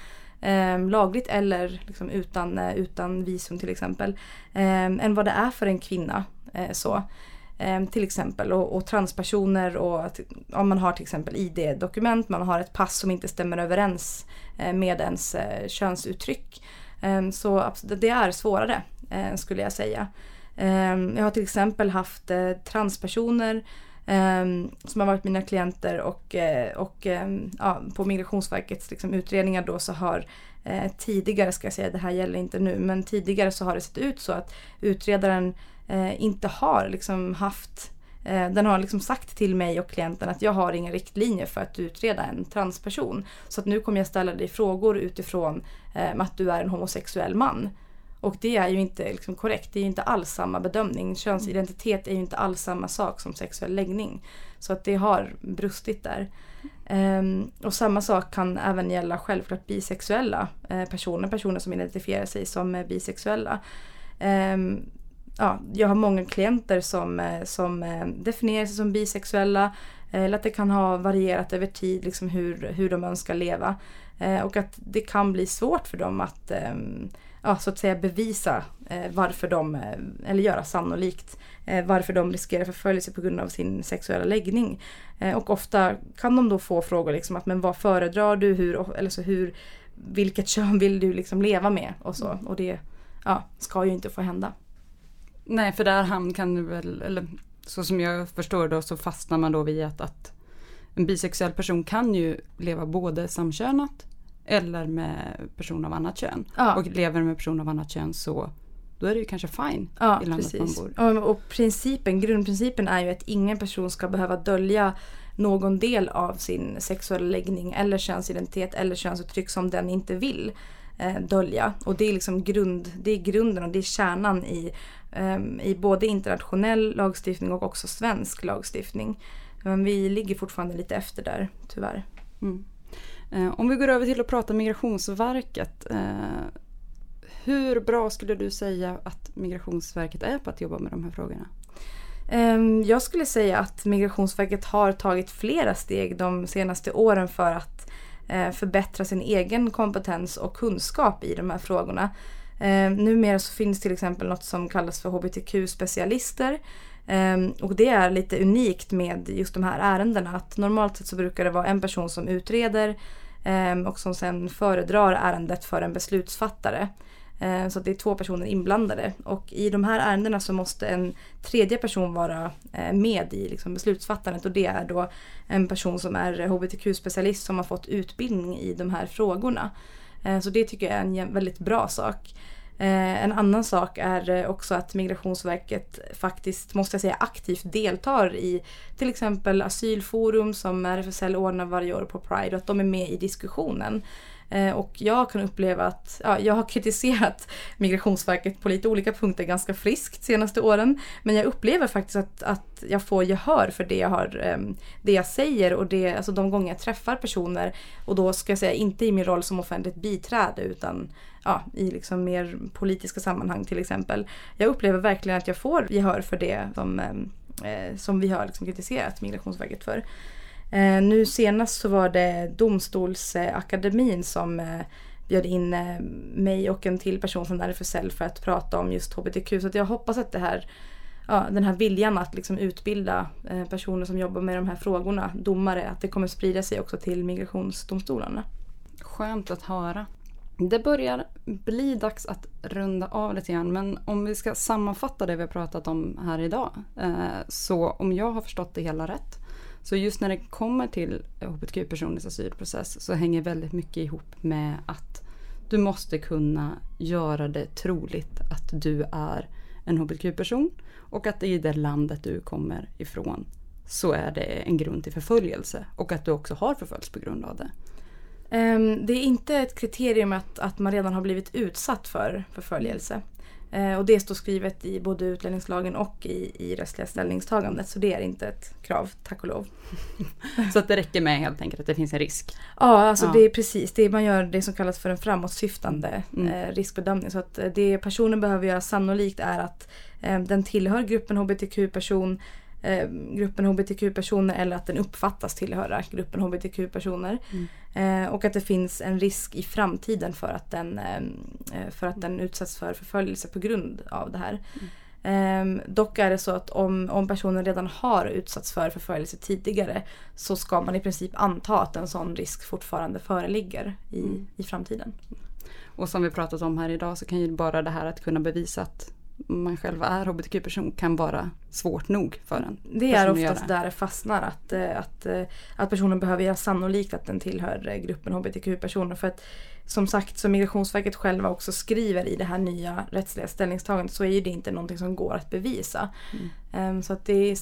eh, lagligt eller liksom utan, eh, utan visum till exempel. Eh, än vad det är för en kvinna. Eh, så. Ehm, till exempel och, och transpersoner och att, om man har till exempel ID-dokument, man har ett pass som inte stämmer överens eh, med ens eh, könsuttryck. Ehm, så det är svårare eh, skulle jag säga. Ehm, jag har till exempel haft eh, transpersoner ehm, som har varit mina klienter och, eh, och ehm, ja, på Migrationsverkets liksom, utredningar då så har eh, tidigare, ska jag säga, det här gäller inte nu, men tidigare så har det sett ut så att utredaren inte har liksom haft den har liksom sagt till mig och klienten att jag har inga riktlinjer för att utreda en transperson. Så att nu kommer jag ställa dig frågor utifrån att du är en homosexuell man. Och det är ju inte liksom korrekt. Det är ju inte alls samma bedömning. Könsidentitet är ju inte alls samma sak som sexuell läggning. Så att det har brustit där. Um, och samma sak kan även gälla självklart bisexuella eh, personer. Personer som identifierar sig som eh, bisexuella. Um, ja, jag har många klienter som, eh, som eh, definierar sig som bisexuella. Eller att det kan ha varierat över tid liksom hur, hur de önskar leva. och att det kan bli svårt för dem att eh, ja, så att säga bevisa eh, varför de, eh, eller göra sannolikt eh, varför de riskerar förföljelse på grund av sin sexuella läggning. Eh, och ofta kan de då få frågor liksom att men vad föredrar du, hur, eller så hur, vilket <laughs> kön vill du liksom leva med och så. Och det ja, ska ju inte få hända. Nej, för där hamn kan du väl, eller så som jag förstår då så fastnar man då vid att, att en bisexuell person kan ju leva både samkönat eller med person av annat kön. Ja. Och lever med person av annat kön så då är det ju kanske fine ja, i landet precis. man bor. Och, och principen, grundprincipen är ju att ingen person ska behöva dölja någon del av sin sexuella läggning eller könsidentitet eller könsuttryck som den inte vill eh, dölja. Och det är liksom grund, det är grunden och det är kärnan i, eh, i både internationell lagstiftning och också svensk lagstiftning. Men vi ligger fortfarande lite efter där, tyvärr. Mm. Eh, om vi går över till att prata Migrationsverket. Eh, hur bra skulle du säga att Migrationsverket är på att jobba med de här frågorna? Ehm, jag skulle säga att Migrationsverket har tagit flera steg de senaste åren för att eh, förbättra sin egen kompetens och kunskap i de här frågorna. Ehm, numera så finns till exempel något som kallas för hbtq-specialister. Ehm, och det är lite unikt med just de här ärendena. Att normalt sett så brukar det vara en person som utreder Ehm, och som sen föredrar ärendet för en beslutsfattare. Ehm, så det är två personer inblandade och i de här ärendena så måste en tredje person vara eh, med i liksom beslutsfattandet och det är då en person som är hbtq-specialist som har fått utbildning i de här frågorna. Ehm, så det tycker jag är en väldigt bra sak. Eh, en annan sak är eh, också att Migrationsverket faktiskt, måste jag säga, aktivt deltar i till exempel asylforum som RFSL ordnar varje år på Pride och att de är med i diskussionen. Eh, och jag kan uppleva att, ja, jag har <laughs> kritiserat Migrationsverket på lite olika punkter ganska friskt senaste åren. Men jag upplever faktiskt att, att jag får gehör för det jag, har, ehm, det jag säger och det, alltså de gånger jag träffar personer. Och då ska jag säga inte i min roll som offentligt biträde utan ja, i liksom mer politiska sammanhang till exempel. Jag upplever verkligen att jag får gehör för det som, eh, eh, som vi har liksom kritiserat Migrationsverket för. Eh, nu senast så var det Domstolsakademin som eh, bjöd in eh, mig och en till person från RFSL för att prata om just hbtq. Så jag hoppas att det här, ja, den här viljan att liksom utbilda eh, personer som jobbar med de här frågorna, domare, att det kommer sprida sig också till migrationsdomstolarna. Skönt att höra. Det börjar bli dags att runda av lite grann men om vi ska sammanfatta det vi har pratat om här idag. Eh, så om jag har förstått det hela rätt så just när det kommer till hbtq-personers asylprocess så hänger väldigt mycket ihop med att du måste kunna göra det troligt att du är en hbtq-person och att i det landet du kommer ifrån så är det en grund till förföljelse och att du också har förföljts på grund av det. Um, det är inte ett kriterium att, att man redan har blivit utsatt för förföljelse. Uh, och det står skrivet i både utlänningslagen och i, i rättsliga ställningstagandet. Så det är inte ett krav, tack och lov. <laughs> så att det räcker med helt enkelt att det finns en risk? Ja, alltså ja. det är precis. Det är, man gör det som kallas för en framåtsyftande mm. eh, riskbedömning. Så att eh, det personen behöver göra sannolikt är att eh, den tillhör gruppen hbtq-person eh, gruppen hbtq-personer eller att den uppfattas tillhöra gruppen hbtq-personer. Mm. Eh, och att det finns en risk i framtiden för att, den, eh, för att den utsätts för förföljelse på grund av det här. Mm. Um, dock är det så att om, om personen redan har utsatts för förföljelse tidigare så ska man i princip anta att en sån risk fortfarande föreligger i, mm. i framtiden. Och som vi pratat om här idag så kan ju bara det här att kunna bevisa att man själv är hbtq-person kan vara svårt nog för en. Det är oftast där det fastnar. Att, eh, att, eh, att personen behöver göra sannolikt att den tillhör gruppen hbtq-personer. För att som sagt, som Migrationsverket själva också skriver i det här nya rättsliga ställningstagandet så är det inte någonting som går att bevisa. Mm. Um, så att det är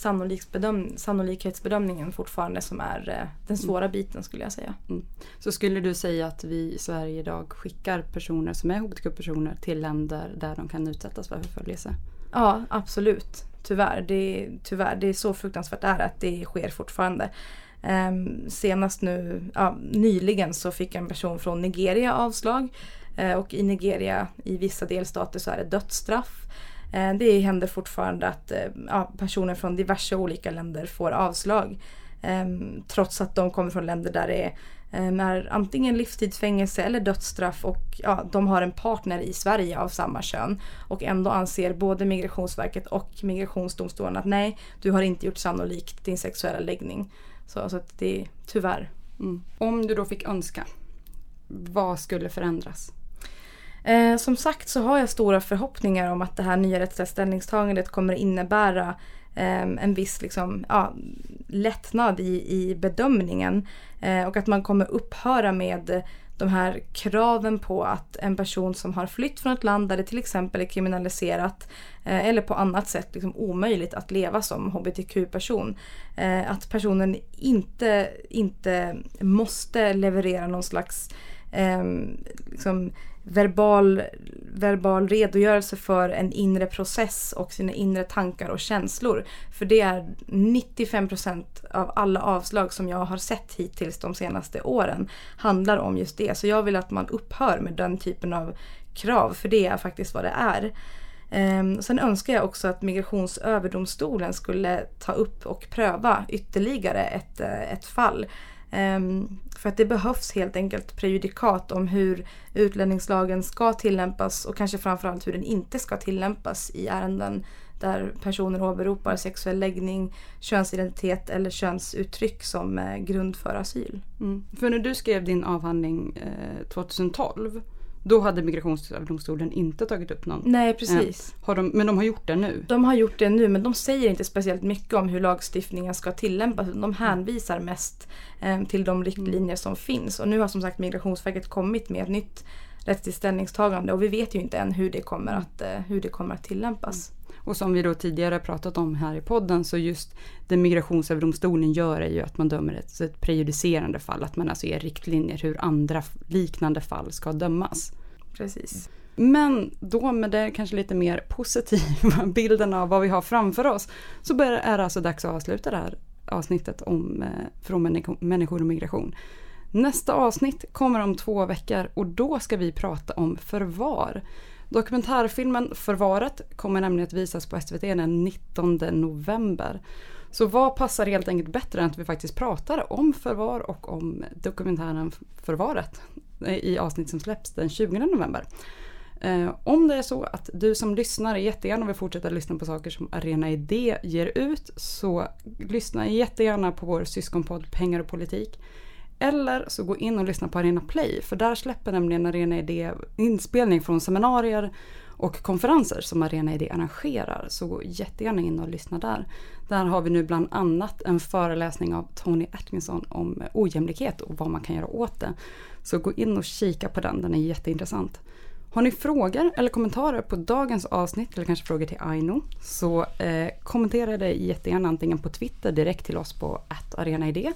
sannolikhetsbedömningen fortfarande som är uh, den svåra mm. biten skulle jag säga. Mm. Så skulle du säga att vi i Sverige idag skickar personer som är hbtq-personer till länder där de kan utsättas för förföljelse? Ja, absolut. Tyvärr. Det, tyvärr. det är så fruktansvärt är att det sker fortfarande. Ehm, senast nu, ja, nyligen så fick en person från Nigeria avslag. Eh, och i Nigeria, i vissa delstater så är det dödsstraff. Eh, det händer fortfarande att eh, ja, personer från diverse olika länder får avslag. Ehm, trots att de kommer från länder där det är, är antingen livstidsfängelse eller dödsstraff och ja, de har en partner i Sverige av samma kön. Och ändå anser både Migrationsverket och Migrationsdomstolen att nej, du har inte gjort sannolikt din sexuella läggning. Så, så att det är tyvärr. Mm. Om du då fick önska, vad skulle förändras? Eh, som sagt så har jag stora förhoppningar om att det här nya rättsliga ställningstagandet kommer innebära eh, en viss liksom, ja, lättnad i, i bedömningen. Eh, och att man kommer upphöra med de här kraven på att en person som har flytt från ett land där det till exempel är kriminaliserat eh, eller på annat sätt liksom omöjligt att leva som hbtq-person. Eh, att personen inte, inte måste leverera någon slags eh, liksom, verbal, verbal redogörelse för en inre process och sina inre tankar och känslor. För det är 95 procent av alla avslag som jag har sett hittills de senaste åren handlar om just det. Så jag vill att man upphör med den typen av krav för det är faktiskt vad det är. Ehm, sen önskar jag också att Migrationsöverdomstolen skulle ta upp och pröva ytterligare ett, eh, ett fall Ehm, för att det behövs helt enkelt prejudikat om hur utlänningslagen ska tillämpas och kanske framförallt hur den inte ska tillämpas i ärenden där personer åberopar sexuell läggning, könsidentitet eller könsuttryck som eh, grund för asyl. Mm. För när du skrev din avhandling eh, 2012 då hade Migrationsöverdomstolen inte tagit upp någon. Nej precis. Eh, har de, men de har gjort det nu? De har gjort det nu men de säger inte speciellt mycket om hur lagstiftningen ska tillämpas. De hänvisar mest eh, till de riktlinjer mm. som finns. Och nu har som sagt Migrationsverket kommit med ett nytt rättsligt ställningstagande och vi vet ju inte än hur det kommer mm. att, eh, hur det kommer att tillämpas. Mm. Och som vi då tidigare pratat om här i podden så just det Migrationsöverdomstolen gör är ju att man dömer ett, ett prejudicerande fall. Att man alltså ger riktlinjer hur andra liknande fall ska dömas. Precis. Men då med det kanske lite mer positiva <laughs> bilden av vad vi har framför oss så är det alltså dags att avsluta det här avsnittet om eh, från människor och migration. Nästa avsnitt kommer om två veckor och då ska vi prata om förvar. Dokumentärfilmen Förvaret kommer nämligen att visas på SVT den 19 november. Så vad passar helt enkelt bättre än att vi faktiskt pratar om förvar och om dokumentären Förvaret eh, i avsnitt som släpps den 20 november. Eh, om det är så att du som lyssnar jättegärna vill fortsätta lyssna på saker som Arena Idé ger ut så lyssna jättegärna på vår syskonpodd Pengar och politik. Eller så gå in och lyssna på Arena Play för där släpper nämligen Arena Idé inspelning från seminarier och konferenser som Arena Idé arrangerar. Så gå jättegärna in och lyssna där. Där har vi nu bland annat en föreläsning av Tony Atkinson om ojämlikhet och vad man kan göra åt det. Så gå in och kika på den, den är jätteintressant. Har ni frågor eller kommentarer på dagens avsnitt eller kanske frågor till Aino så eh, kommentera det jättegärna antingen på Twitter direkt till oss på arenaidé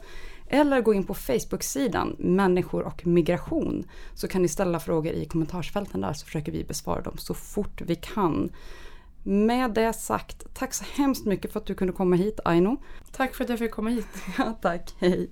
eller gå in på Facebook-sidan Människor och migration så kan ni ställa frågor i kommentarsfälten där så försöker vi besvara dem så fort vi kan. Med det sagt, tack så hemskt mycket för att du kunde komma hit Aino. Tack för att jag fick komma hit. <laughs> Ja, tack, hej.